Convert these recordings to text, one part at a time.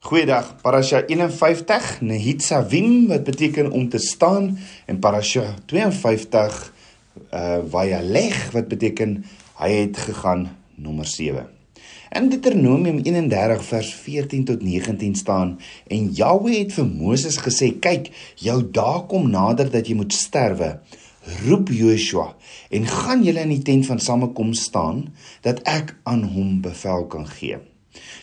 Goeiedag. Parasha 51 Nehitzavim wat beteken om te staan en Parasha 52 uh Vayalech wat beteken hy het gegaan nommer 7. In Deuteronomium 31 vers 14 tot 19 staan en Jahweh het vir Moses gesê: "Kyk, jou dae kom nader dat jy moet sterwe. Roep Joshua en gaan julle in die tent van samekoms staan dat ek aan hom bevel kan gee."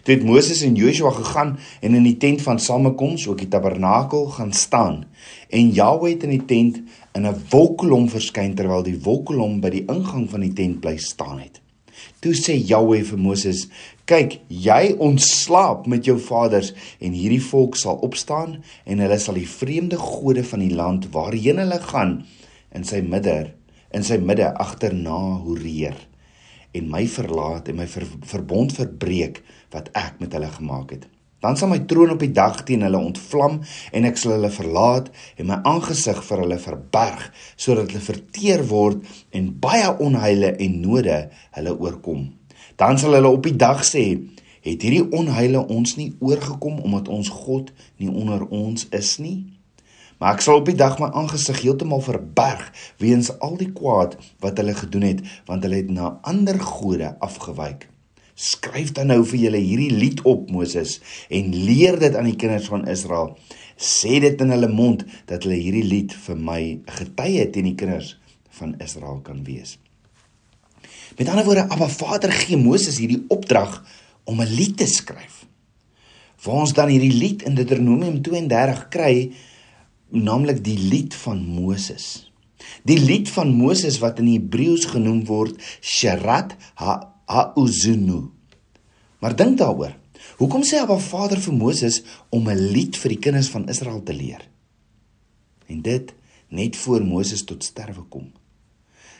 Toe het Moses en Joshua gegaan en in die tent van samekoms, ook die tabernakel, gaan staan. En Jahweh het in die tent in 'n wolkkolom verskyn terwyl die wolkkolom by die ingang van die tent bly staan het. Toe sê Jahweh vir Moses: "Kyk, jy ontslaap met jou vaders en hierdie volk sal opstaan en hulle sal die vreemde gode van die land waarheen hulle gaan in sy midde in sy midde agterna horeer." en my verlaat en my ver, verbond verbreek wat ek met hulle gemaak het. Dan sal my troon op die dag teen hulle ontvlam en ek sal hulle verlaat en my aangesig vir hulle verberg sodat hulle verteer word en baie onheile en node hulle oorkom. Dan sal hulle op die dag sê: "Het hierdie onheile ons nie oorgekom omdat ons God nie onder ons is nie?" Maar ek sal op die dag my aangesig heeltemal verberg weens al die kwaad wat hulle gedoen het, want hulle het na ander gode afgewyk. Skryf dan nou vir julle hierdie lied op Moses en leer dit aan die kinders van Israel. Sê dit in hulle mond dat hulle hierdie lied vir my getuie teen die kinders van Israel kan wees. Met ander woorde, Abba Vader gee Moses hierdie opdrag om 'n lied te skryf. Waar ons dan hierdie lied in Deuteronomium 32 kry, naamlik die lied van Moses. Die lied van Moses wat in Hebreëus genoem word Shirat Ha-Uzunu. Maar dink daaroor. Hoekom sê Abba Vader vir Moses om 'n lied vir die kinders van Israel te leer? En dit net voor Moses tot sterwe kom.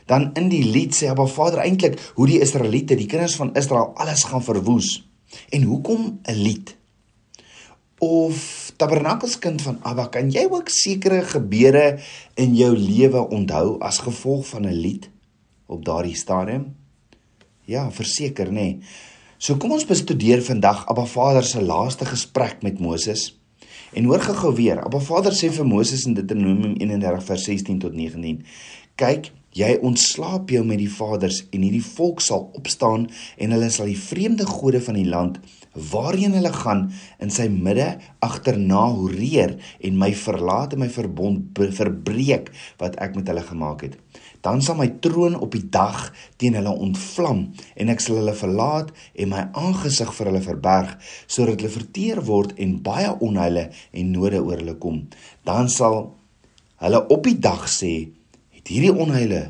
Dan in die lied sê Abba Vader eintlik hoe die Israeliete, die kinders van Israel alles gaan verwoes. En hoekom 'n lied? of tabernakelskind van Abba, kan jy ook sekere gebeure in jou lewe onthou as gevolg van 'n lied op daardie stadium? Ja, verseker nê. Nee. So kom ons bestudeer vandag Abba Vader se laaste gesprek met Moses. En hoor gou-gou weer, Abba Vader sê vir Moses in Deuteronomium 31 vers 16 tot 19: "Kyk, jy ontslaap jou met die vaders en hierdie volk sal opstaan en hulle sal die vreemde gode van die land waarheen hulle gaan in sy midde agterna horeer en my verlaat en my verbond verbreek wat ek met hulle gemaak het. Dan sal my troon op die dag teen hulle ontvlam en ek sal hulle verlaat en my aangesig vir hulle verberg sodat hulle verteer word en baie onheile en node oor hulle kom. Dan sal hulle op die dag sê het hierdie onheile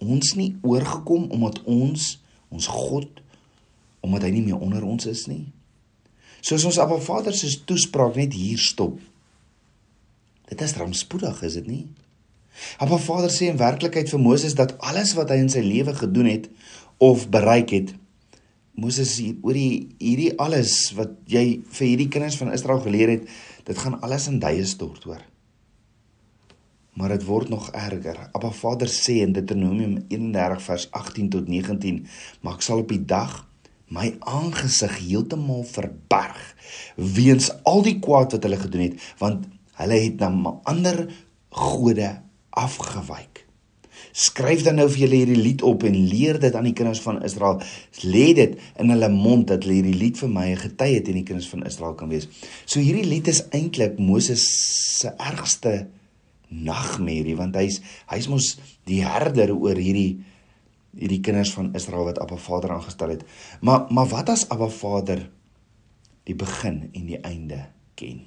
ons nie oorgekom omdat ons ons God omdat hy nie meer onder ons is nie Soos ons Abba Vader se toespraak net hier stop. Dit is rampspoedig, is dit nie? Abba Vader sê in werklikheid vir Moses dat alles wat hy in sy lewe gedoen het of bereik het, Moses hier oor die hierdie alles wat jy vir hierdie kinders van Israel geleer het, dit gaan alles in duie stort hoor. Maar dit word nog erger. Abba Vader sê in Deuteronomium 31 vers 18 tot 19, maar ek sal op die dag my aangesig heeltemal verberg weens al die kwaad wat hulle gedoen het want hulle het na ander gode afgewyk. Skryf dan nou vir julle hierdie lied op en leer dit aan die kinders van Israel. Lê dit in hulle mond dat hulle hierdie lied vir my 'n getuie teen die kinders van Israel kan wees. So hierdie lied is eintlik Moses se ergste nagmerrie want hy's hy's mos die herder oor hierdie hierdie kinders van Israel wat Abba Vader aangestel het. Maar maar wat as Abba Vader die begin en die einde ken?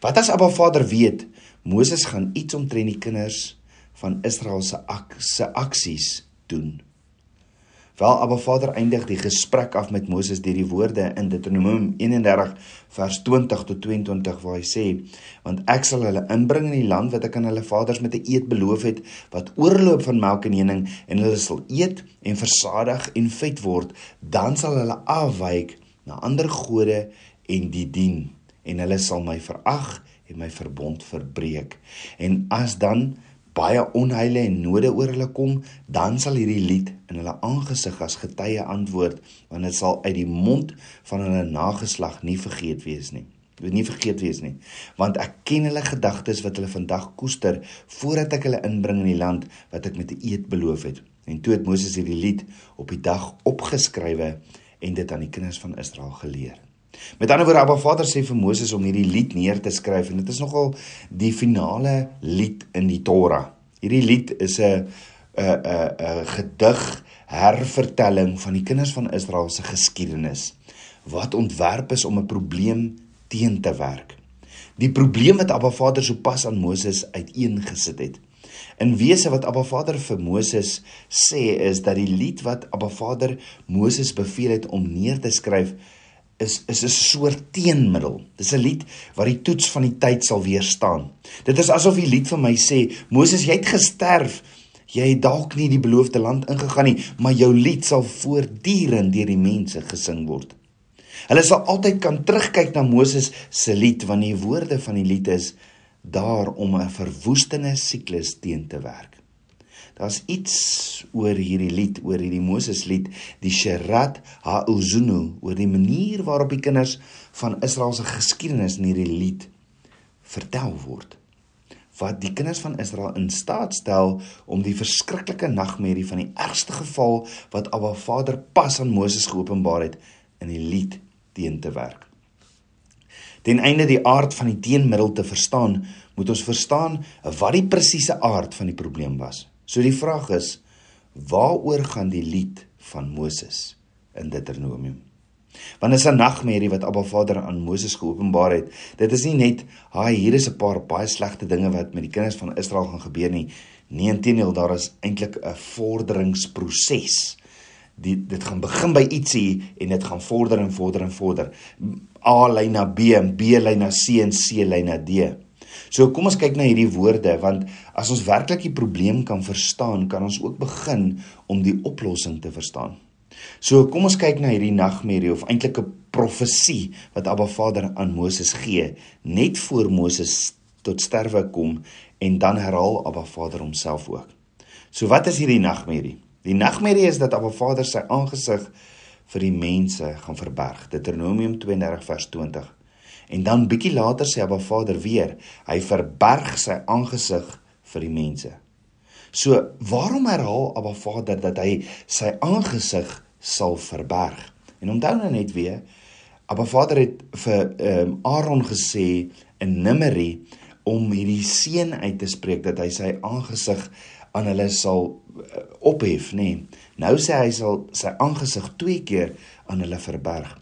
Wat as Abba Vader weet Moses gaan iets omtrent die kinders van Israel se ak se aksies doen? Wel Abba Vader eindig die gesprek af met Moses deur die woorde in Deuteronomium 31 vers 20 tot 22 waar hy sê: "Want ek sal hulle inbring in die land wat ek aan hulle vaders met 'n eed beloof het wat oorloop van melk en honing en hulle sal eet en versadig en vet word, dan sal hulle afwyk na ander gode en die dien en hulle sal my verag en my verbond verbreek. En as dan baie onheile en node oor hulle kom, dan sal hierdie lied in hulle aangesig as getuie antwoord, want dit sal uit die mond van hulle nageslag nie vergeet wees nie. Dit nie vergeet wees nie, want ek ken hulle gedagtes wat hulle vandag koester voordat ek hulle inbring in die land wat ek met 'n eed beloof het. En toe het Moses hierdie lied op die dag opgeskrywe en dit aan die kinders van Israel geleer. Met ander woorde, Abba Vader sê vir Moses om hierdie lied neer te skryf en dit is nogal die finale lied in die Torah. Hierdie lied is 'n 'n 'n 'n gedig hervertelling van die kinders van Israel se geskiedenis wat ontwerp is om 'n probleem teen te werk. Die probleem wat Abba Vader sopas aan Moses uiteengesit het. In wese wat Abba Vader vir Moses sê is dat die lied wat Abba Vader Moses beveel het om neer te skryf is is 'n soort teenmiddel. Dis 'n lied wat die toets van die tyd sal weerstaan. Dit is asof die lied vir my sê, Moses, jy het gesterf. Jy het dalk nie die beloofde land ingegaan nie, maar jou lied sal voortdurend deur die mense gesing word. Hulle sal altyd kan terugkyk na Moses se lied want die woorde van die lied is daar om 'n verwoestende siklus teen te werk. Daar's iets oor hierdie lied, oor hierdie Moses lied, die Sherat HaUzunu, oor die manier waarop die kinders van Israel se geskiedenis in hierdie lied vertel word. Wat die kinders van Israel in staat stel om die verskriklike nagmerrie van die ergste geval wat Abba Vader pas aan Moses geopenbaar het in die lied teen te werk. Ten einde die aard van die teenmiddel te verstaan, moet ons verstaan wat die presiese aard van die probleem was. So die vraag is waaroor gaan die lied van Moses in Deuteronomium? Want dit is 'n nagmerrie wat Abba Vader aan Moses geopenbaar het. Dit is nie net, "Haai, hier is 'n paar baie slegte dinge wat met die kinders van Israel gaan gebeur nie." Nee, inteendeel, daar is eintlik 'n vorderingsproses. Dit dit gaan begin by ietsie en dit gaan vorder en vorder en vorder. A lyn na B en B lyn na C en C lyn na D. So kom ons kyk na hierdie woorde want as ons werklik die probleem kan verstaan, kan ons ook begin om die oplossing te verstaan. So kom ons kyk na hierdie nagmerrie of eintlik 'n profesie wat Abba Vader aan Moses gee net voor Moses tot sterwe kom en dan herhaal Abba Vader homself ook. So wat is hierdie nagmerrie? Die nagmerrie is dat Abba Vader sy aangesig vir die mense gaan verberg. Deuteronomium 32 vers 20. En dan bietjie later sê Abba Vader weer, hy verberg sy aangesig vir die mense. So, waarom herhaal Abba Vader dat hy sy aangesig sal verberg? En onthou nou net weer, Abba Vader het vir ehm um, Aaron gesê in Numeri om hierdie seën uit te spreek dat hy sy aangesig aan hulle sal uh, ophef, nê. Nee. Nou sê hy sal sy aangesig twee keer aan hulle verberg.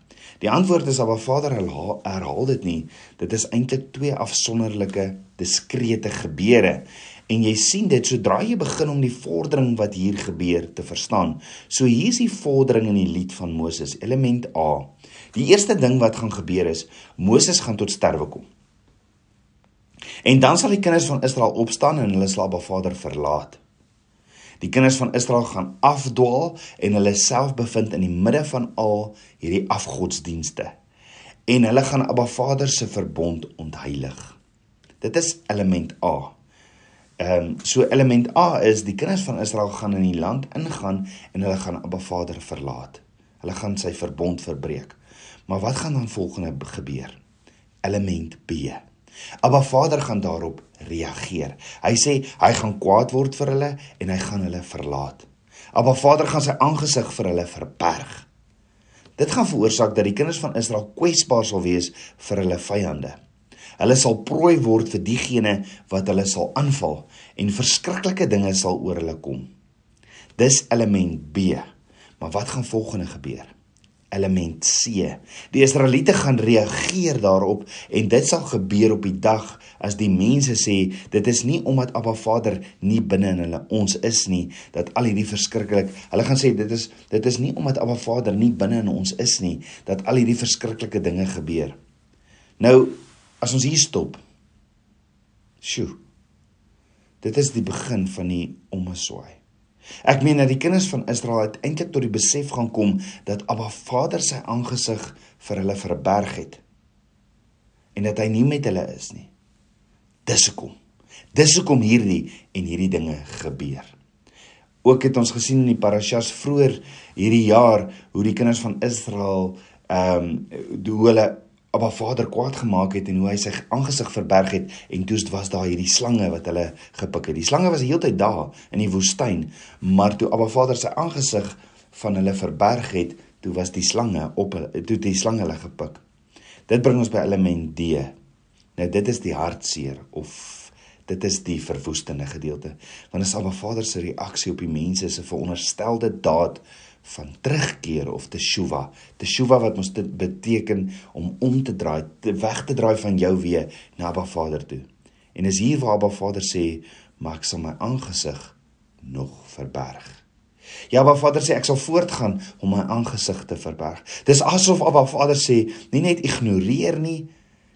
Die antwoord is Abba Vader herhaal, herhaal dit nie. Dit is eintlik twee afsonderlike diskrete gebeure. En jy sien dit sodra jy begin om die vordering wat hier gebeur te verstaan. So hier is die vordering in die lied van Moses, element A. Die eerste ding wat gaan gebeur is Moses gaan tot sterwe kom. En dan sal die kinders van Israel opstaan en hulle sal Abba Vader verlaat. Die kinders van Israel gaan afdwaal en hulle self bevind in die midde van al hierdie afgodsdienste. En hulle gaan Abba Vader se verbond ontheilig. Dit is element A. Ehm um, so element A is die kinders van Israel gaan in die land ingaan en hulle gaan Abba Vader verlaat. Hulle gaan sy verbond verbreek. Maar wat gaan dan volgende gebeur? Element B. Abba Vader gaan daarop reageer. Hy sê hy gaan kwaad word vir hulle en hy gaan hulle verlaat. Abba Vader gaan sy aangesig vir hulle verberg. Dit gaan veroorsaak dat die kinders van Israel kwesbaar sal wees vir hulle vyande. Hulle sal prooi word vir diegene wat hulle sal aanval en verskriklike dinge sal oor hulle kom. Dis element B. Maar wat gaan volgende gebeur? Element C. Die Israeliete gaan reageer daarop en dit sal gebeur op die dag as die mense sê dit is nie omdat Abba Vader nie binne in hulle ons is nie dat al hierdie verskriklik hulle gaan sê dit is dit is nie omdat Abba Vader nie binne in ons is nie dat al hierdie verskriklike dinge gebeur. Nou as ons hier stop. Sjoe. Dit is die begin van die omswaai. Ek meen dat die kinders van Israel uiteindelik tot die besef gaan kom dat Abba Vader sy aangesig vir hulle verberg het en dat hy nie met hulle is nie. Dis hoekom. Dis hoekom hierdie en hierdie dinge gebeur. Ook het ons gesien in die parashas vroeër hierdie jaar hoe die kinders van Israel ehm um, hoe hulle Abba Vader kwaad gemaak het en hoe hy sy aangesig verberg het en toe was daar hierdie slange wat hulle gepik het. Die slange was die hele tyd daar in die woestyn, maar toe Abba Vader sy aangesig van hulle verberg het, toe was die slange op toe die slange hulle gepik. Dit bring ons by element D. Nou dit is die hartseer of dit is die verwoestende gedeelte. Want as Abba Vader se reaksie op die mense se veronderstelde daad van terugkeer of teshuva. Teshuva wat ons dit beteken om om te draai, te weg te draai van jou weer na Abba Vader toe. En is hier waar Abba Vader sê, "Maar ek sal my aangesig nog verberg." Ja, Abba Vader sê ek sal voortgaan om my aangesig te verberg. Dis asof Abba Vader sê, nie net ignoreer nie,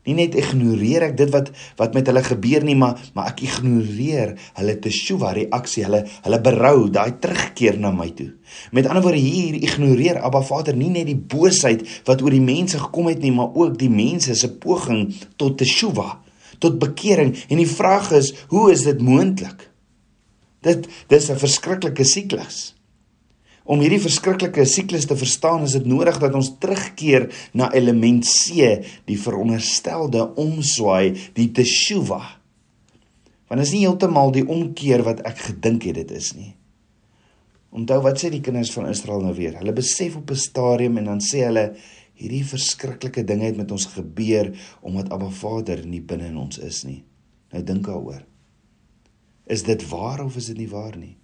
Nie net ignoreer ek dit wat wat met hulle gebeur nie, maar maar ek ignoreer hulle teshuva reaksie, hulle hulle berou, daai terugkeer na my toe. Met ander woorde hier ignoreer Abba Vader nie net die boosheid wat oor die mense gekom het nie, maar ook die mense se poging tot teshuva, tot bekering. En die vraag is, hoe is dit moontlik? Dit dis 'n verskriklike siklus. Om hierdie verskriklike siklus te verstaan, is dit nodig dat ons terugkeer na element C, die veronderstelde omswaai, die teshuva. Want is nie heeltemal die omkeer wat ek gedink het dit is nie. Onthou wat sê die kinders van Israel nou weer? Hulle besef op 'n stadium en dan sê hulle hierdie verskriklike dinge het met ons gebeur omdat Abba Vader nie binne in ons is nie. Nou dink daaroor. Is dit waar of is dit nie waar nie?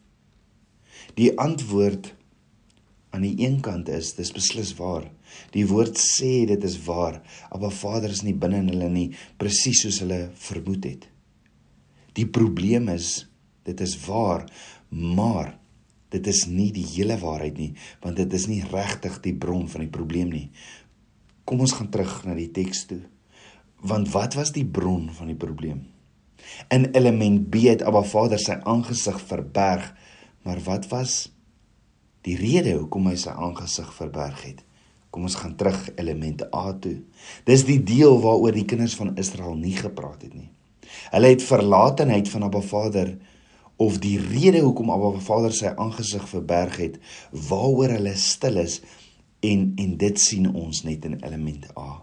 Die antwoord aan die een kant is dis beslis waar. Die woord sê dit is waar. Maar Vader is nie binne in hulle nie, presies soos hulle vermoed het. Die probleem is dit is waar, maar dit is nie die hele waarheid nie, want dit is nie regtig die bron van die probleem nie. Kom ons gaan terug na die teks toe. Want wat was die bron van die probleem? In element B het Abba Vader sy aangesig verberg, maar wat was die rede hoekom hy sy aangesig verberg het. Kom ons gaan terug elemente A toe. Dis die deel waaroor die kinders van Israel nie gepraat het nie. Hulle het verlatenheid van Abba Vader of die rede hoekom Abba Vader sy aangesig verberg het, waaroor hulle stil is en en dit sien ons net in elemente A.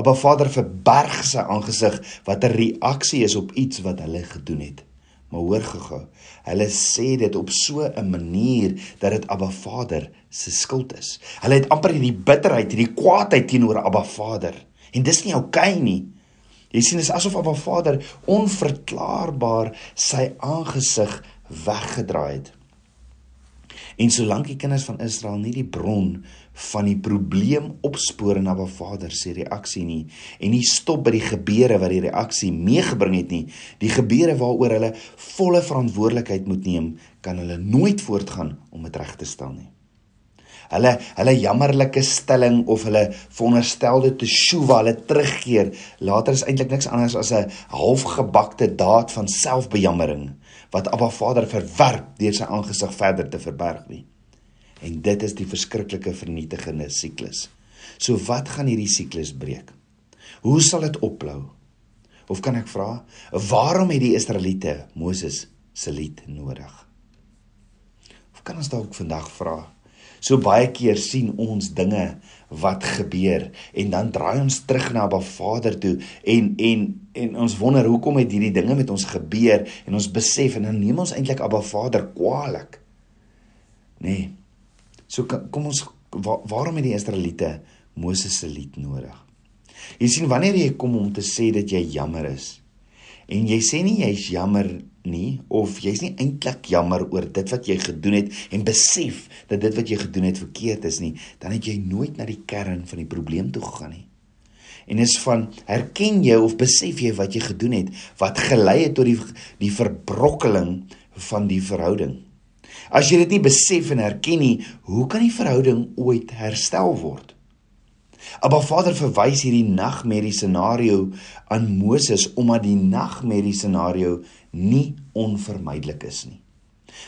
Abba Vader verberg sy aangesig wat 'n reaksie is op iets wat hulle gedoen het. Maar hoor gou-gou. Hulle sê dit op so 'n manier dat dit Abba Vader se skuld is. Hulle het amper hierdie bitterheid, hierdie kwaadheid teenoor Abba Vader. En dis nie oukei okay nie. Jy sien, dit is asof Abba Vader onverklaarbaar sy aangesig weggedraai het. En solank die kinders van Israel nie die bron van die probleem opspoor na Baba Vader se reaksie nie en nie stop by die gebeure wat die reaksie meegebring het nie, die gebeure waaroor hulle volle verantwoordelikheid moet neem, kan hulle nooit voortgaan om dit reg te stel nie. Hulle hulle jammerlike stelling of hulle veronderstelde teshuva, hulle terugkeer, later is eintlik niks anders as 'n halfgebakte daad van selfbejammering wat Abba Vader verwerp deur sy aangesig verder te verberg nie. En dit is die verskriklike vernietigende siklus. So wat gaan hierdie siklus breek? Hoe sal dit ophou? Of kan ek vra, waarom het die Israeliete Moses se lied nodig? Of kan ons dalk vandag vra, so baie keer sien ons dinge wat gebeur en dan draai ons terug na Abba Vader toe en en en ons wonder hoekom het hierdie dinge met ons gebeur en ons besef en dan neem ons eintlik Abba Vader kwaadlik. Nee. So kom ons waar, waarom het die Israeliete Moses se lied nodig? Jy sien wanneer jy kom om te sê dat jy jammer is en jy sê nie jy's jammer nie of jy's nie eintlik jammer oor dit wat jy gedoen het en besef dat dit wat jy gedoen het verkeerd is nie, dan het jy nooit na die kern van die probleem toe gegaan nie. En is van herken jy of besef jy wat jy gedoen het wat gelei het tot die die verbrokkeling van die verhouding. As jy dit nie besef en herken nie, hoe kan die verhouding ooit herstel word? Abba Vader verwys hierdie nagmerrie scenario aan Moses omdat die nagmerrie scenario nie onvermydelik is nie.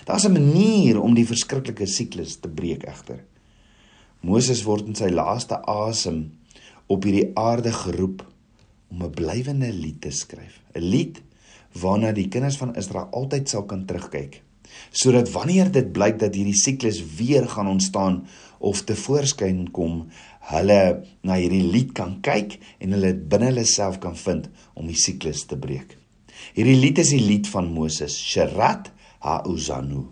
Daar's 'n manier om die verskriklike siklus te breek egter. Moses word in sy laaste asem op hierdie aarde geroep om 'n blywende lied te skryf. 'n Lied waarna die kinders van Israel altyd sal kan terugkyk. Sodat wanneer dit blyk dat hierdie siklus weer gaan ontstaan of te voorskyn kom, hulle na hierdie lied kan kyk en hulle binne hulle self kan vind om die siklus te breek. Hierdie lied is die lied van Moses, Sherat Hauzanu.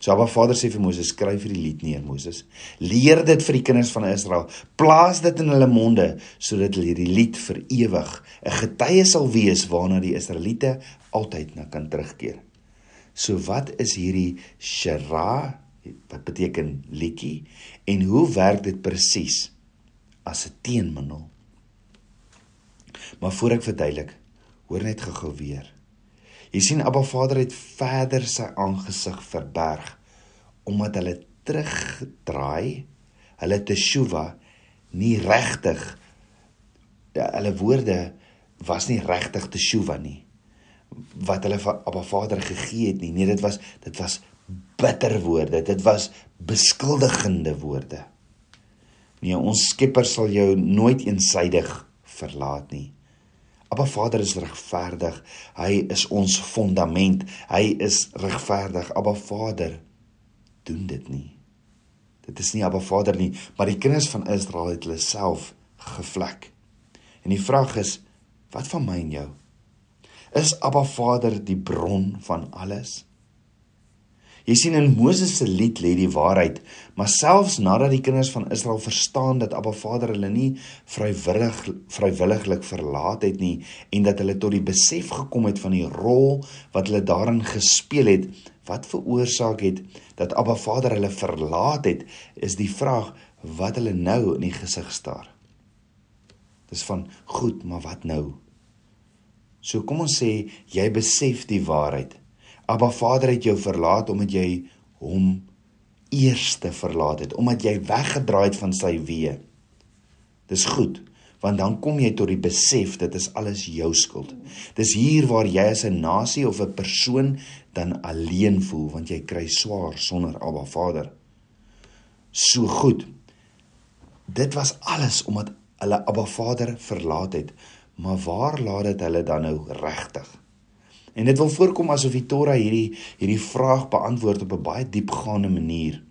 So Abba Vader sê vir Moses, skryf hierdie lied neer, Moses. Leer dit vir die kinders van Israel. Plaas dit in hulle monde sodat hulle hierdie lied vir ewig 'n getuie sal wees waarna die Israeliete altyd na kan terugkeer. So wat is hierdie Shera wat beteken liedjie en hoe werk dit presies as 'n teenmiddel? Maar voor ek verduidelik, hoor net gou-gou weer. Jy sien Abba Vader het verder sy aangesig verberg omdat hulle terugdraai, hulle teshuva nie regtig hulle woorde was nie regtig teshuva nie wat hulle van Abba Vader gegee het nie. Nee, dit was dit was bitter woorde. Dit was beskuldigende woorde. Nee, ons Skepper sal jou nooit eensydig verlaat nie. Abba Vader is regverdig. Hy is ons fondament. Hy is regverdig. Abba Vader doen dit nie. Dit is nie Abba Vader nie, maar die kinders van Israel het hulle self gevlek. En die vraag is, wat van my en jou? Is Abba Vader die bron van alles? Jy sien in Moses se lied lê die waarheid, maar selfs nadat die kinders van Israel verstaan dat Abba Vader hulle nie vrywillig vrywilliglik verlaat het nie en dat hulle tot die besef gekom het van die rol wat hulle daarin gespeel het, wat veroorsaak het dat Abba Vader hulle verlaat het, is die vraag wat hulle nou in die gesig staar. Dis van goed, maar wat nou? So kom ons sê jy besef die waarheid. Abba Vader het jou verlaat omdat jy hom eerste verlaat het, omdat jy weggedraai het van sy weë. Dis goed, want dan kom jy tot die besef dit is alles jou skuld. Dis hier waar jy as 'n nasie of 'n persoon dan alleen voel want jy kry swaar sonder Abba Vader. So goed. Dit was alles omdat hulle Abba Vader verlaat het. Maar waar laat dit hulle dan nou regtig? En dit wil voorkom asof die Torah hierdie hierdie vraag beantwoord op 'n baie diepgaande manier.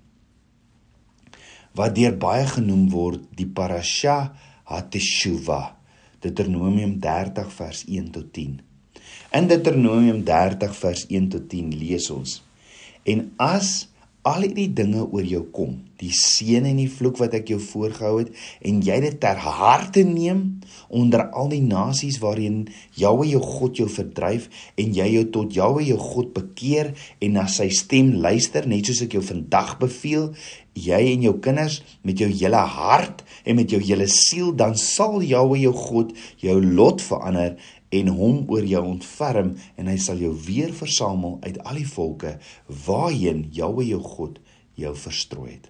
Wat deur baie genoem word die parasha hateshuva. Deuteronomium 30 vers 1 tot 10. In Deuteronomium 30 vers 1 tot 10 lees ons: En as al hierdie dinge oor jou kom, die seën en die vloek wat ek jou voorgehou het en jy dit ter harte neem onder al die nasies waarin Jahwe jou God jou verdryf en jy jou tot Jahwe jou God bekeer en na sy stem luister net soos ek jou vandag beveel jy en jou kinders met jou hele hart en met jou hele siel dan sal Jahwe jou God jou lot verander en hom oor jou ontferm en hy sal jou weer versamel uit al die volke waarheen Jahwe jou God jou verstrooi het.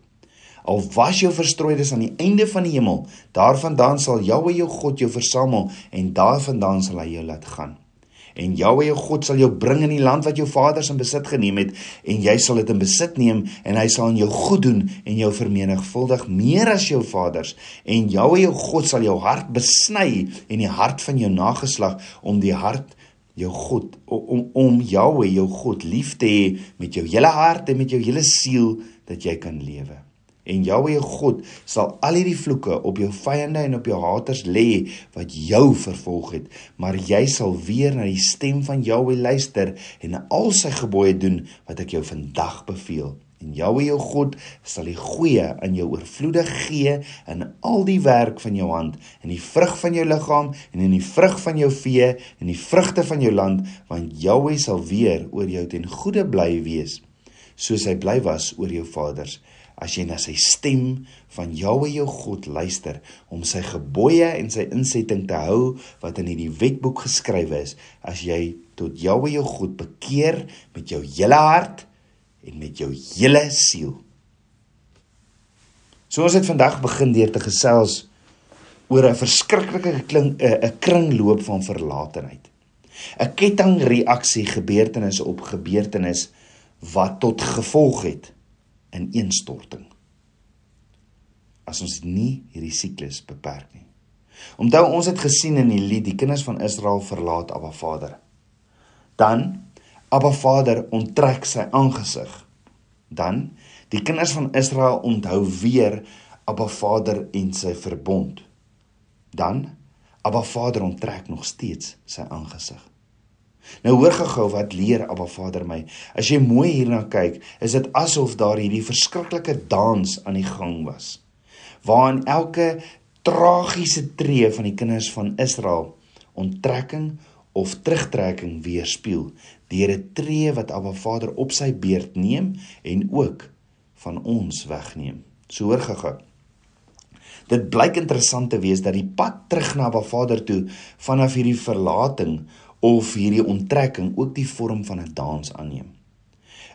Al was jou verstrooides aan die einde van die hemel, daarvandaan sal Jahwe jou God jou versamel en daarvandaan sal hy jou laat gaan en Jahwe jou God sal jou bring in die land wat jou vaders in besit geneem het en jy sal dit in besit neem en hy sal aan jou goed doen en jou vermenigvuldig meer as jou vaders. En Jahwe jou God sal jou hart besny en die hart van jou nageslag om die hart jou God om om Jahwe jou God lief te hê met jou hele hart en met jou hele siel dat jy kan lewe en Jahwe jou God sal al hierdie vloeke op jou vyande en op jou haters lê wat jou vervolg het. Maar jy sal weer na die stem van Jahwe luister en al sy gebooie doen wat ek jou vandag beveel. En Jahwe jou God sal die goeie in jou oorvloedig gee in al die werk van jou hand in die vrug van jou liggaam en in die vrug van jou vee en die vrugte van jou land want Jahwe sal weer oor jou ten goeie bly wees soos hy bly was oor jou vaders as jy na sy stem van Jahwe jou God luister om sy gebooie en sy insetting te hou wat in hierdie wetboek geskrywe is as jy tot Jahwe jou God bekeer met jou hele hart en met jou hele siel. So ons het vandag begin deur te gesels oor 'n verskriklike klink 'n kringloop van verlatenheid. 'n Kettingreaksie gebeurtenis op gebeurtenis wat tot gevolg het ineenstorting as ons nie hierdie siklus beperk nie. Onthou ons het gesien in die lied die kinders van Israel verlaat Abba Vader. Dan Abba Vader onttrek sy aangesig. Dan die kinders van Israel onthou weer Abba Vader en sy verbond. Dan Abba Vader onttrek nog steeds sy aangesig. Nou hoor gou wat leer Abba Vader my. As jy mooi hierna kyk, is dit asof daar hierdie verskriklike dans aan die gang was. Waarin elke tragiese tree van die kinders van Israel onttrekking of terugtrekking weerspieël deur 'n tree wat Abba Vader op sy beurt neem en ook van ons wegneem. So hoor gou. Dit blyk interessant te wees dat die pad terug na Abba Vader toe vanaf hierdie verlating of hierdie onttrekking ook die vorm van 'n dans aanneem.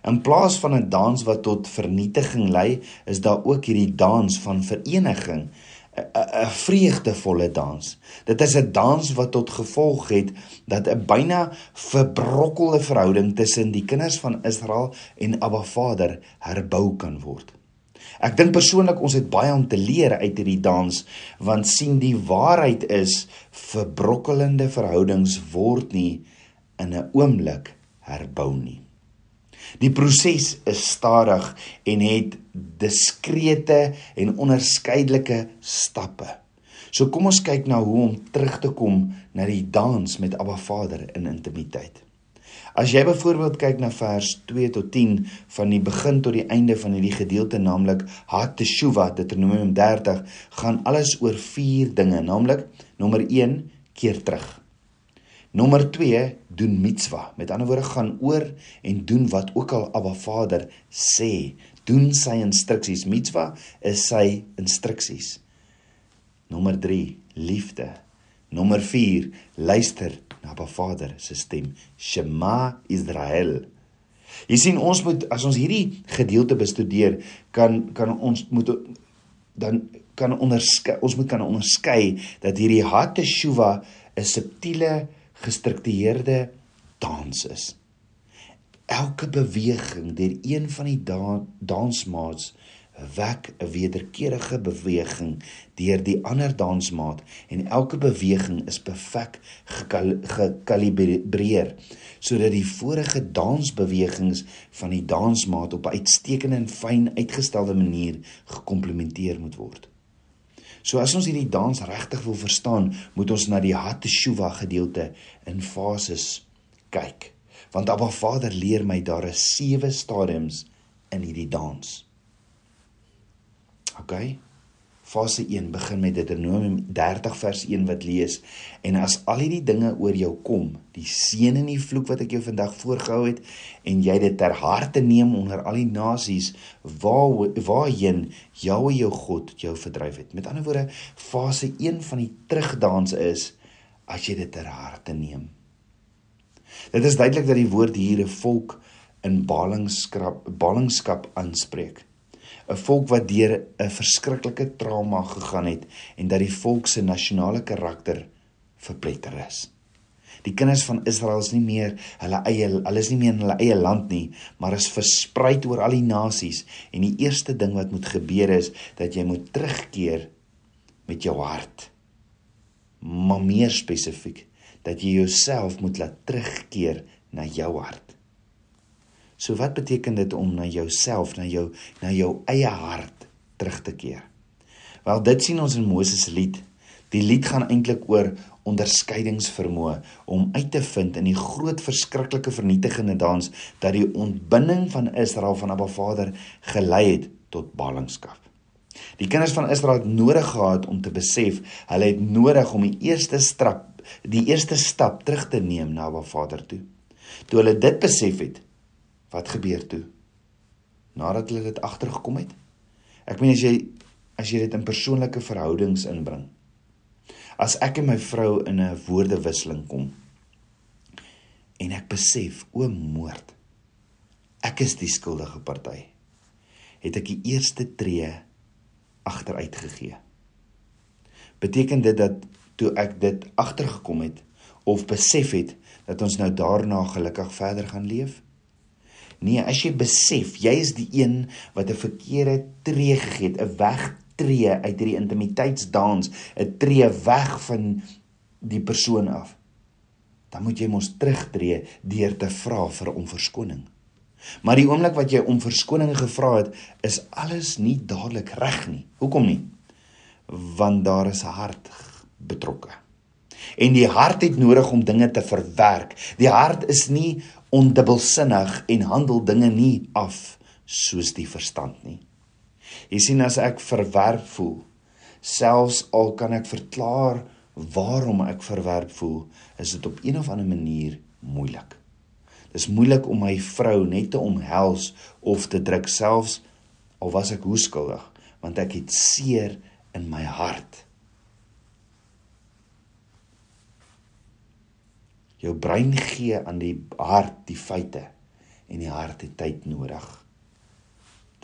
In plaas van 'n dans wat tot vernietiging lei, is daar ook hierdie dans van vereniging, 'n vreugdevolle dans. Dit is 'n dans wat tot gevolg het dat 'n byna verbrokkelde verhouding tussen die kinders van Israel en Abba Vader herbou kan word. Ek dink persoonlik ons het baie om te leer uit hierdie dans want sien die waarheid is verbrokkelende verhoudings word nie in 'n oomblik herbou nie. Die proses is stadig en het diskrete en onderskeidelike stappe. So kom ons kyk na hoe om terug te kom na die dans met Abba Vader in intimiteit. As jy byvoorbeeld kyk na vers 2 tot 10 van die begin tot die einde van hierdie gedeelte naamlik Hat Teshuva Deuteronomium 30 gaan alles oor vier dinge naamlik nommer 1 keer terug. Nommer 2 doen mitswa. Met ander woorde gaan oor en doen wat ook al Abba Vader sê. Doen sy instruksies. Mitswa is sy instruksies. Nommer 3 liefde. Nommer 4 luister na Abba Vader se stem. Shema Israel. Jy sien ons moet as ons hierdie gedeelte bestudeer, kan kan ons moet dan kan onderskei ons moet kan onderskei dat hierdie Hateshuva 'n subtiele gestruktureerde dans is. Elke beweging deur een van die da dansmaats wek 'n wederkerige beweging deur die ander dansmaat en elke beweging is perfek gekalibreer sodat die vorige dansbewegings van die dansmaat op 'n uitstekende en fyn uitgestelde manier gekomplementeer moet word. So as ons hierdie dans regtig wil verstaan, moet ons na die Hateshuva gedeelte in fases kyk. Want Abba Vader leer my daar is sewe stadiums in hierdie dans. OK. Fase 1 begin met Deuteronomium 30 vers 1 wat lees en as al hierdie dinge oor jou kom, die seën en die vloek wat ek jou vandag voorgehou het en jy dit ter harte neem onder al die nasies waar waarheen Jahwe jou God jou verdryf het. Met ander woorde, fase 1 van die terugdans is as jy dit ter harte neem. Dit is duidelik dat die woord hier 'n volk in ballingskap ballingskap aanspreek. 'n volk wat deur 'n verskriklike trauma gegaan het en dat die volk se nasionale karakter verpletter is. Die kinders van Israel is nie meer hulle eie hulle is nie meer in hulle eie land nie, maar is versprei oor al die nasies en die eerste ding wat moet gebeur is dat jy moet terugkeer met jou hart. Maar meer spesifiek dat jy jouself moet laat terugkeer na jou hart. So wat beteken dit om na jouself, na jou na jou eie hart terug te keer? Wel dit sien ons in Moses se lied. Die lied gaan eintlik oor onderskeidingsvermoë om uit te vind in die groot verskriklike vernietigende dans dat die ontbinding van Israel van Abba Vader gelei het tot ballingskap. Die kinders van Israel het nodig gehad om te besef, hulle het nodig om die eerste stap, die eerste stap terug te neem na Abba Vader toe. Toe hulle dit besef het, Wat gebeur toe? Nadat hulle dit agtergekom het? Ek meen as jy as jy dit in persoonlike verhoudings inbring. As ek en my vrou in 'n woordewisseling kom en ek besef o moord. Ek is die skuldige party. Het ek die eerste tree agteruit gegee. Beteken dit dat toe ek dit agtergekom het of besef het dat ons nou daarna gelukkig verder gaan leef? Nee, as jy besef jy is die een wat 'n verkeerde tree gegee het, 'n wegtree uit hierdie intimiteitsdans, 'n tree weg van die persoon af. dan moet jy mos terugtreë deur te vra vir om verskoning. Maar die oomblik wat jy om verskoning gevra het, is alles nie dadelik reg nie. Hoekom nie? Want daar is 'n hart betrokke. En die hart het nodig om dinge te verwerk. Die hart is nie ondubbelsinnig en handel dinge nie af soos die verstand nie. Jy sien as ek verwerp voel, selfs al kan ek verklaar waarom ek verwerp voel, is dit op een of ander manier moeilik. Dis moeilik om my vrou net te omhels of te druk selfs al was ek hoe skuldig, want ek het seer in my hart. Jou brein gee aan die hart die feite en die hart het tyd nodig.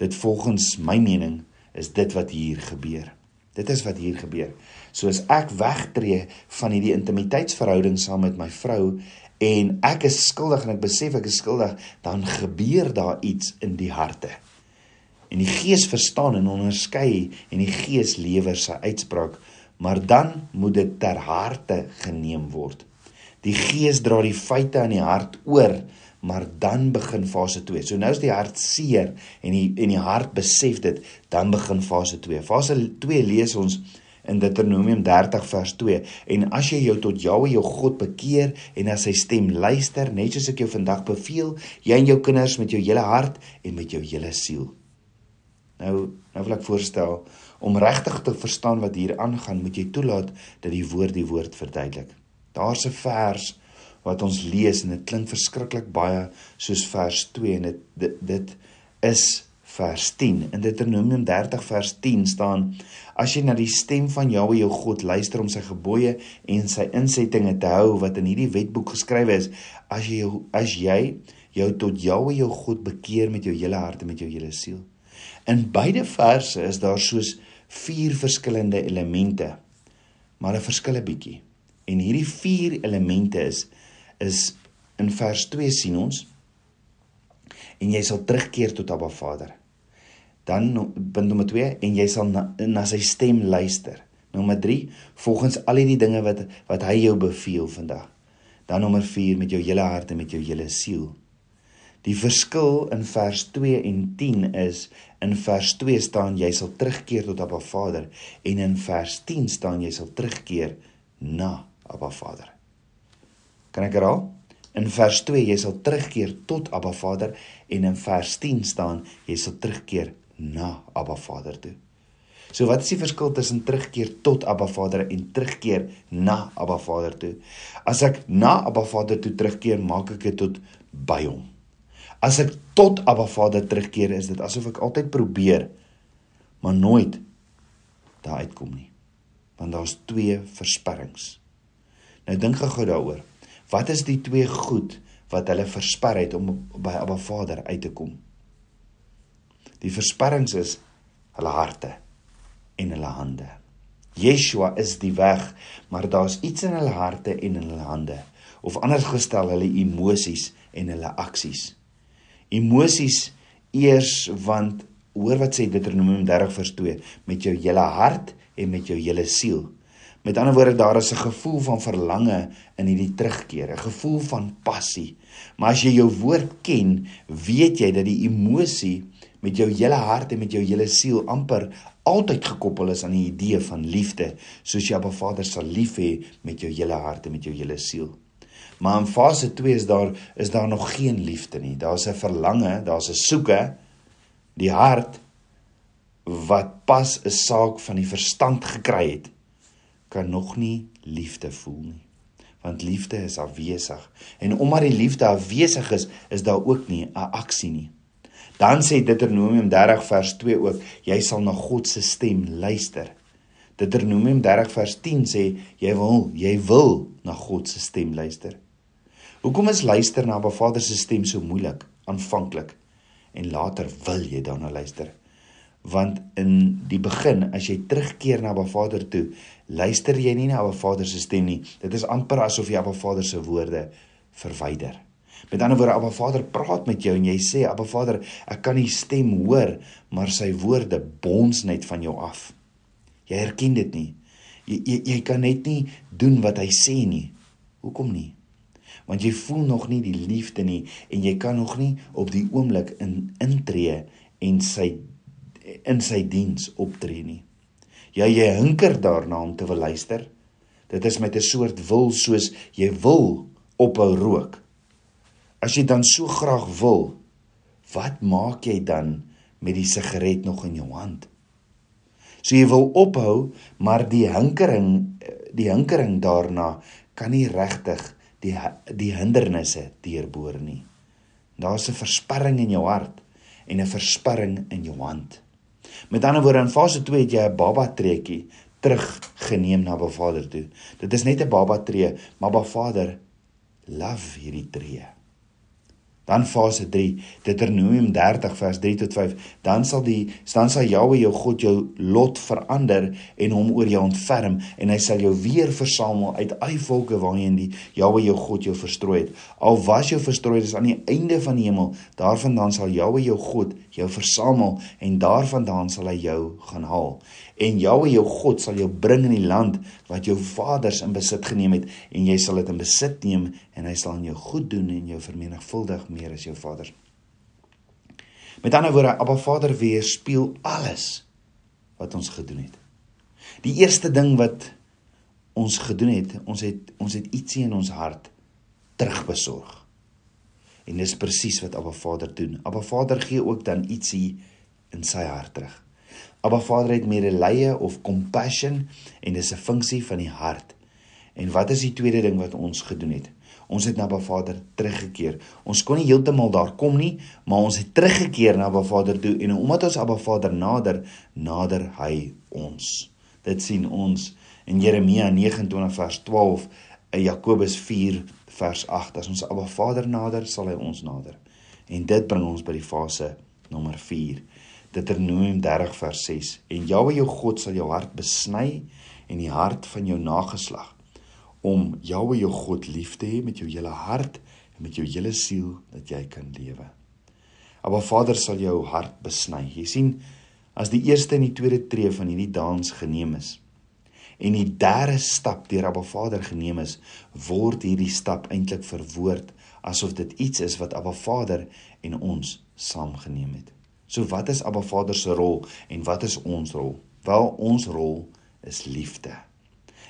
Dit volgens my mening is dit wat hier gebeur. Dit is wat hier gebeur. Soos ek wegtreë van hierdie intimiteitsverhouding saam met my vrou en ek is skuldig en ek besef ek is skuldig, dan gebeur daar iets in die harte. En die Gees verstaan en onderskei en die Gees lewer sy uitspraak, maar dan moet dit ter harte geneem word. Die Gees dra die feite aan die hart oor, maar dan begin fase 2. So nou is die hart seer en die en die hart besef dit, dan begin fase 2. Fase 2 lees ons in Deuteronomium 30 vers 2 en as jy jou tot Jahwe jou God bekeer en na sy stem luister net soos ek jou vandag beveel jy en jou kinders met jou hele hart en met jou hele siel nou nou wil ek voorstel om regtig te verstaan wat hier aangaan moet jy toelaat dat die woord die woord verduidelik daar's 'n vers wat ons lees en dit klink verskriklik baie soos vers 2 en dit dit, dit is vers 10. In Deuteronomium 30 vers 10 staan: As jy na die stem van Jahwe jou God luister om sy gebooie en sy insettinge te hou wat in hierdie wetboek geskrywe is, as jy as jy jou tot Jahwe jou God bekeer met jou hele hart en met jou hele siel. In beide verse is daar soos vier verskillende elemente, maar 'n verskille bietjie. En hierdie vier elemente is is in vers 2 sien ons en jy sal terugkeer tot Abba Vader. Dan punt nommer 2 en jy sal na, na sy stem luister. Nommer 3 volgens al die dinge wat wat hy jou beveel vandag. Dan nommer 4 met jou hele hart en met jou hele siel. Die verskil in vers 2 en 10 is in vers 2 staan jy sal terugkeer tot Abba Vader en in vers 10 staan jy sal terugkeer na Abba Vader. Kan ek herhaal? In vers 2 jy sal terugkeer tot Abba Vader en in vers 10 staan jy sal terugkeer na Abba Vader toe. So wat is die verskil tussen terugkeer tot Abba Vader en terugkeer na Abba Vader toe? As ek na Abba Vader toe terugkeer, maak ek dit tot by hom. As ek tot Abba Vader terugkeer, is dit asof ek altyd probeer maar nooit daar uitkom nie. Want daar's twee versperrings. Nou dink gou daaroor. Wat is die twee goed wat hulle versper het om by Abba Vader uit te kom? Die versperrings is hulle harte en hulle hande. Yeshua is die weg, maar daar's iets in hulle harte en in hulle hande. Of anders gestel, hulle emosies en hulle aksies. Emosies eers want hoor wat sê Deuteronomium 30 vers 2 met jou hele hart en met jou hele siel. Met ander woorde daar is 'n gevoel van verlange in hierdie terugkeer, 'n gevoel van passie. Maar as jy jou woord ken, weet jy dat die emosie met jou hele hart en met jou hele siel amper altyd gekoppel is aan die idee van liefde, soos jy Abba Vader sal lief hê met jou hele hart en met jou hele siel. Maar in fase 2 is daar is daar nog geen liefde nie. Daar's 'n verlange, daar's 'n soeke. Die hart wat pas 'n saak van die verstand gekry het, kan nog nie liefde voel nie. Want liefde is afwesig. En omdat die liefde afwesig is, is daar ook nie 'n aksie nie. Dan sê Deuteronomium 30 vers 2 ook, jy sal na God se stem luister. Deuteronomium 30 vers 10 sê jy wil, jy wil na God se stem luister. Hoekom is luister na Abba Vader se stem so moeilik aanvanklik en later wil jy daarna luister? Want in die begin as jy terugkeer na Abba Vader toe, luister jy nie na Abba Vader se stem nie. Dit is amper asof jy Abba Vader se woorde verwyder. Met ander woorde, Abba Vader praat met jou en jy sê, Abba Vader, ek kan nie stem hoor, maar sy woorde bons net van jou af. Jy herken dit nie. Jy jy, jy kan net nie doen wat hy sê nie. Hoekom nie? want jy voel nog nie die liefde nie en jy kan nog nie op die oomblik in intree en sy in sy diens optree nie. Ja, jy hinker daarna om te wil luister. Dit is met 'n soort wil soos jy wil ophou rook. As jy dan so graag wil, wat maak jy dan met die sigaret nog in jou hand? So jy wil ophou, maar die hinkering die hinkering daarna kan nie regtig die die hindernisse deurboor nie. Daar's 'n versperring in jou hart en 'n versperring in jou hand. Met ander woorde in fase 2 het jy 'n baba treetjie teruggeneem na Baba Vader toe. Dit is net 'n baba tree, maar Baba Vader love hierdie tree. Dan fase 3, Deuteronomium 30 vers 3 tot 5, dan sal die dan sal Jahwe jou God jou lot verander en hom oor jou ontferm en hy sal jou weer versamel uit al die volke waarheen die Jahwe jou God jou verstrooi het. Al was jou verstrooi is aan die einde van die hemel, daarvandaan sal Jahwe jou God jou versamel en daarvandaan sal hy jou gaan haal en Jahwe jou God sal jou bring in die land wat jou vaders in besit geneem het en jy sal dit in besit neem en hy sal aan jou goed doen en jou vermenigvuldig meer as jou vaders. Met ander woorde, Abba Vader weerspieël alles wat ons gedoen het. Die eerste ding wat ons gedoen het, ons het ons het ietsie in ons hart terugbesorg. En dis presies wat Abba Vader doen. Abba Vader gee ook dan ietsie in sy hart terug. Abba Vader het medelee of compassion en dis 'n funksie van die hart. En wat is die tweede ding wat ons gedoen het? Ons het na Abba Vader teruggekeer. Ons kon nie heeltemal daar kom nie, maar ons het teruggekeer na Abba Vader toe en omdat ons Abba Vader nader, nader hy ons. Dit sien ons in Jeremia 29 vers 12, in Jakobus 4 vers 8. As ons Abba Vader nader, sal hy ons nader. En dit bring ons by die fase nommer 4. Deuteronomium 30 vers 6 en Jahwe jou God sal jou hart besny en die hart van jou nageslag om Jahwe jou God lief te hê met jou hele hart en met jou hele siel dat jy kan lewe. Maar Vader sal jou hart besny. Jy sien as die eerste en die tweede tree van hierdie dans geneem is en die derde stap deur Abba Vader geneem is, word hierdie stap eintlik verwoord asof dit iets is wat Abba Vader en ons saamgeneem het. So wat is Abba Vader se rol en wat is ons rol? Wel ons rol is liefde.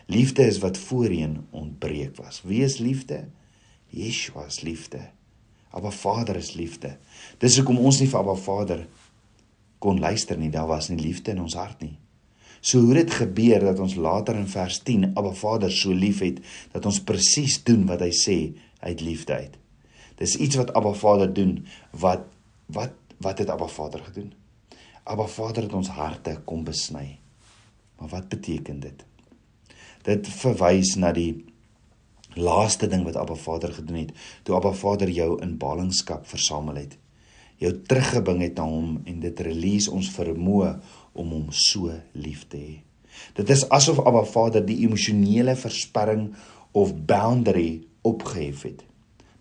Liefde is wat voorheen ontbreek was. Wie is liefde? Yeshua is liefde. Abba Vader is liefde. Dis hoekom ons nie vir Abba Vader kon luister nie. Daar was nie liefde in ons hart nie. So hoe dit gebeur dat ons later in vers 10 Abba Vader so liefhet dat ons presies doen wat hy sê uit liefde uit. Dis iets wat Abba Vader doen wat wat Wat het Abba Vader gedoen? Abba Vader het ons harte kom besny. Maar wat beteken dit? Dit verwys na die laaste ding wat Abba Vader gedoen het, toe Abba Vader jou in ballingskap versamel het. Jou teruggebring het na hom en dit release ons vermoë om hom so lief te hê. Dit is asof Abba Vader die emosionele versperring of boundary opgehef het.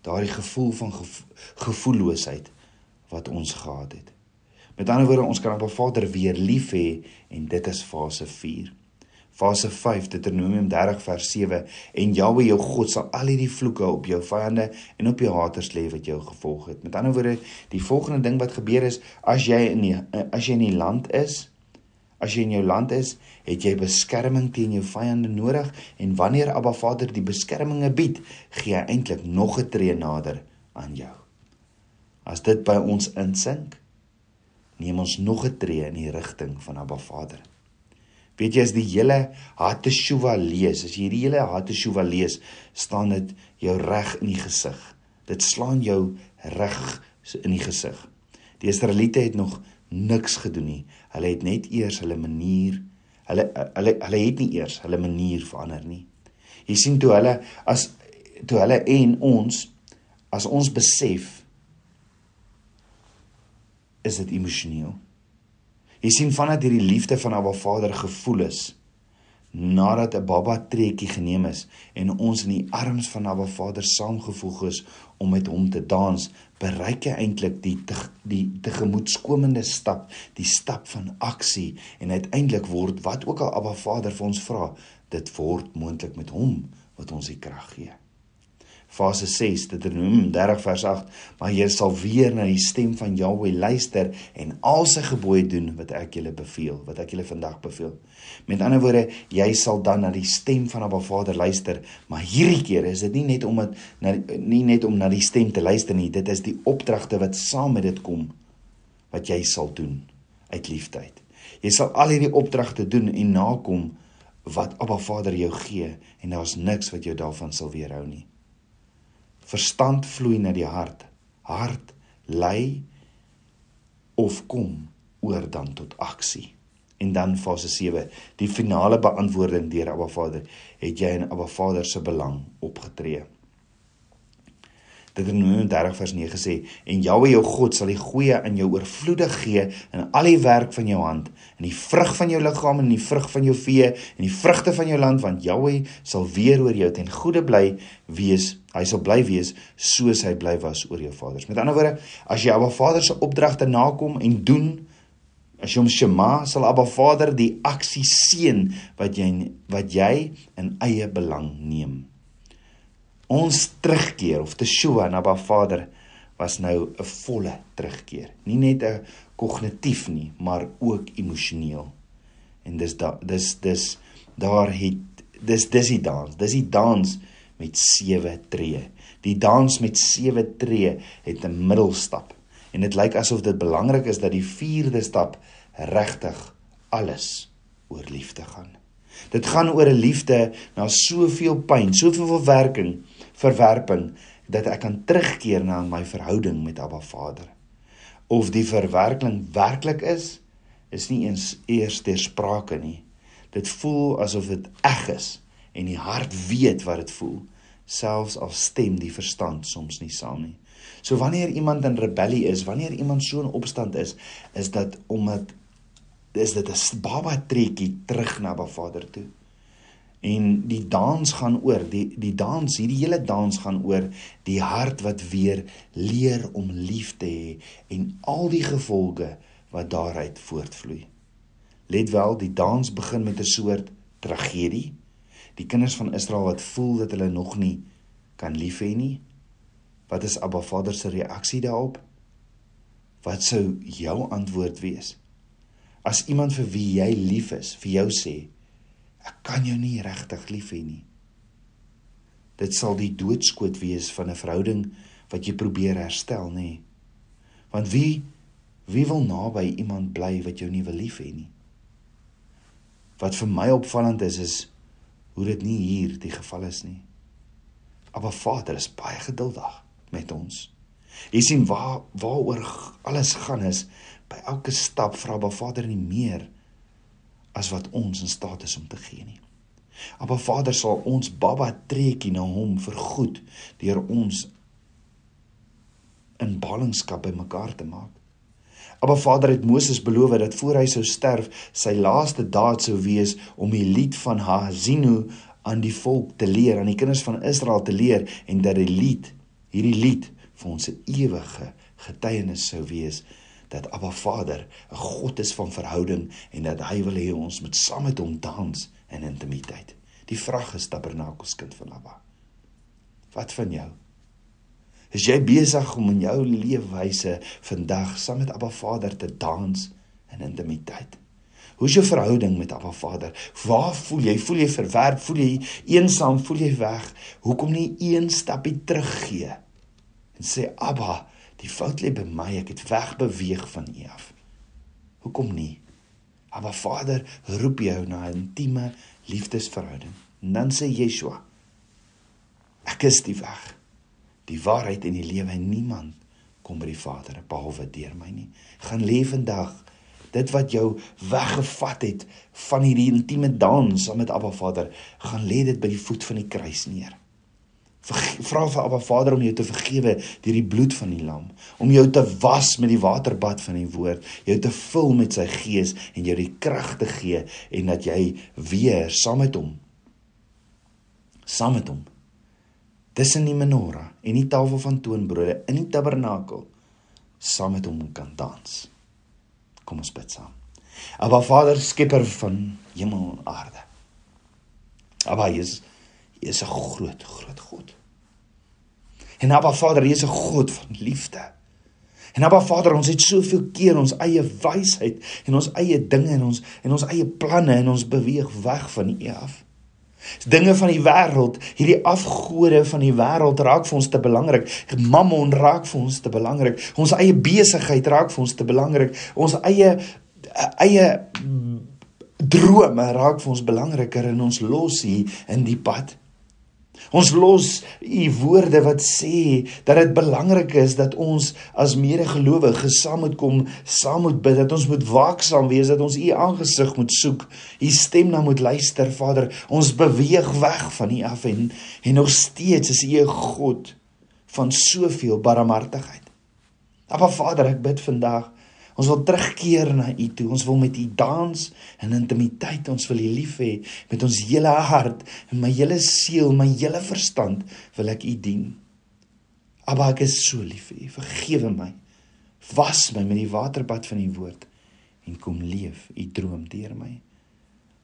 Daardie gevoel van gevo gevoelloosheid wat ons gehad het. Met ander woorde, ons kan op Vader weer lief hê en dit is fase 4. Fase 5 Deuteronomium 30 vers 7 en Jahwe jou God sal al hierdie vloeke op jou vyande en op jou haters lê wat jou gevolg het. Met ander woorde, die volgende ding wat gebeur is as jy in die as jy in die land is, as jy in jou land is, het jy beskerming teen jou vyande nodig en wanneer Abba Vader die beskerminge bied, gee hy eintlik nog 'n tree nader aan jou. As dit by ons insink, neem ons nog 'n tree in die rigting van Abba Vader. Weet jy as die hele Hateshuva lees, as jy hierdie hele Hateshuva lees, staan dit jou reg in die gesig. Dit slaan jou reg in die gesig. Die Israeliete het nog niks gedoen nie. Hulle het net eers hulle manier, hulle hulle hulle het nie eers hulle manier verander nie. Jy sien toe hulle as toe hulle en ons as ons besef is dit emosioneel. Jy sien vandat hierdie liefde van Abba Vader gevoel is nadat 'n baba treetjie geneem is en ons in die arms van Abba Vader saamgevoeg is om met hom te dans, bereik jy eintlik die te, die tegemoetskomende stap, die stap van aksie en uiteindelik word wat ook al Abba Vader vir ons vra, dit word moontlik met hom wat ons die krag gee. Fase 6 Deuteronomium 30 vers 8 maar jy sal weer na die stem van Jahweh luister en al sy gebooie doen wat ek julle beveel wat ek julle vandag beveel. Met ander woorde jy sal dan na die stem van Abba Vader luister maar hierdie keer is dit nie net om dit nie net om na die stem te luister nie dit is die opdragte wat saam met dit kom wat jy sal doen uit liefdheid. Jy sal al hierdie opdragte doen en nakom wat Abba Vader jou gee en daar's niks wat jou daarvan sal weerhou nie Verstand vloei na die hart. Hart lei of kom oor dan tot aksie. En dan fase 7, die finale beantwoording deur Abba Vader, het jy in Abba Vader se belang opgetree. Deuteronomium 30 vers 9 sê en Jahwe jou God sal die goeie aan jou oorvloedig gee in al die werk van jou hand in die vrug van jou liggaam en in die vrug van jou vee en die vrugte van jou land want Jahwe sal weer oor jou ten goeie bly wees. Hy sal bly wees soos hy bly was oor jou vaders. Met ander woorde as jy Abba Vader se opdragte nakom en doen as jy hom shema sal Abba Vader die aksie seën wat jy wat jy in eie belang neem ons terugkeer of Teshua na Ba Vader was nou 'n volle terugkeer. Nie net 'n kognitief nie, maar ook emosioneel. En dis da dis dis daar het dis dis die dans. Dis die dans met sewe tree. Die dans met sewe tree het 'n middelstap. En dit lyk asof dit belangrik is dat die vierde stap regtig alles oor liefde gaan. Dit gaan oor 'n liefde na soveel pyn, soveel verwerking verwerping dat ek kan terugkeer na my verhouding met Abba Vader. Of die verwerking werklik is, is nie eens eers ter sprake nie. Dit voel asof dit eg is en die hart weet wat dit voel, selfs al stem die verstand soms nie saam nie. So wanneer iemand in rebellie is, wanneer iemand so in opstand is, is dit omdat dis dit 'n baba trekkie terug na Abba Vader toe. En die dans gaan oor die die dans hierdie hele dans gaan oor die hart wat weer leer om lief te hê en al die gevolge wat daaruit voortvloei. Let wel, die dans begin met 'n soort tragedie. Die kinders van Israel wat voel dat hulle nog nie kan lief hê nie. Wat is Abba Vader se reaksie daarop? Wat sou jou antwoord wees? As iemand vir wie jy lief is, vir jou sê, Ek kan jou nie regtig lief hê nie. Dit sal die doodskoot wees van 'n verhouding wat jy probeer herstel, nê? Want wie wie wil naby iemand bly wat jou nie wil lief hê nie? Wat vir my opvallend is is hoe dit nie hier die geval is nie. Maar Vader is baie geduldig met ons. Jy sien waar waaroor alles gaan is by elke stap vra Ba Vader nie meer as wat ons in staat is om te gee nie. Maar Vader sal ons baba trekkie na hom vergoed deur ons in ballingskap bymekaar te maak. Maar Vader het Moses beloof dat voor hy sou sterf, sy laaste daad sou wees om die lied van Hazinu aan die volk te leer, aan die kinders van Israel te leer en dat die lied, hierdie lied vir ons 'n ewige getuienis sou wees dat Abba Vader 'n God is van verhouding en dat hy wil hê ons moet saam met hom dans in intimiteit. Die vraag is tabernakels kind van Abba. Wat van jou? Is jy besig om in jou leefwyse vandag saam met Abba Vader te dans in intimiteit? Hoe is jou verhouding met Abba Vader? Waar voel jy? Voel jy verwerp? Voel jy eensaam? Voel jy weg? Hoekom nie een stapie teruggee en sê Abba, Die fout lê by my, ek het wegbeweeg van U af. Hoekom nie? Maar Vader roep jou na 'n intieme liefdesverhouding. En dan sê Yeshua: Ek is die weg, die waarheid en die lewe en niemand kom by die Vader behalwe deur my nie. Gaan leef vandag dit wat jou weggevat het van hierdie intieme dans saam met Abba Vader, gaan lê dit by die voet van die kruis neer. Vra vir Abba Vader om jou te vergewe deur die bloed van die lam, om jou te was met die waterbad van die woord, jou te vul met sy gees en jou die krag te gee en dat jy weer saam met hom saam met hom tussen die menorah en die tafel van toonbrode in die tabernakel saam met hom kan dans. Kom ons bid saam. Abba Vader, skepper van hemel en aarde. Abba, jy is Jy is 'n groot, groot God. En Abba Vader, U is 'n God van liefde. En Abba Vader, ons het soveel keer ons eie wysheid en ons eie dinge en ons en ons eie planne en ons beweeg weg van U af. Dinge van die wêreld, hierdie afgode van die wêreld raak vir ons te belangrik. Mammon raak vir ons te belangrik. Ons eie besigheid raak vir ons te belangrik. Ons eie eie drome raak vir ons belangriker en ons los hier in die pad. Ons los u woorde wat sê dat dit belangrik is dat ons as medegelowiges saam moet kom, saam moet bid, dat ons moet waaksaam wees, dat ons u aangesig moet soek, u stem na moet luister, Vader. Ons beweeg weg van u af en en nog steeds is u 'n God van soveel barmhartigheid. Maar Vader, ek bid vandag Ons wil terugkeer na U toe. Ons wil met U dans in intimiteit. Ons wil U lief hê met ons hele hart en my hele siel, my hele verstand wil ek U dien. Abba, ek is so lief vir U. Vergewe my. Was my met die waterbad van U woord en kom leef U droom deur my.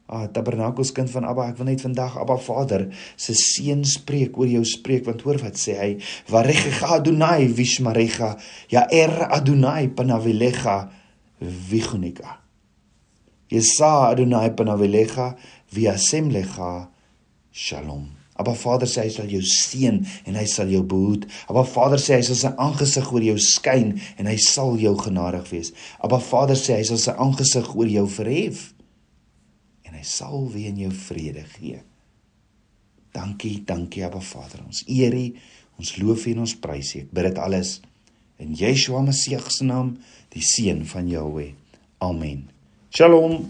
Ah, Tabernakels kind van Abba, ek wil net vandag Abba Vader se seën spreek oor jou spreek want hoor wat sê hy? Varega Adonai vishmarega, ja er Adonai panavilega vichunika. Yesa Adonai panavilega viasemlega shalom. Abba Vader sê hy sal jou seën en hy sal jou behoed. Abba Vader sê hy sal sy aangesig oor jou skyn en hy sal jou genadig wees. Abba Vader sê hy sal sy aangesig oor jou verhef sal weer in jou vrede gee. Dankie, dankie Abba Vader. Ons eer U, ons loof U en ons prys U. Ek bid dit alles in Yeshua Messie se naam, die seun van Jahweh. Amen. Shalom.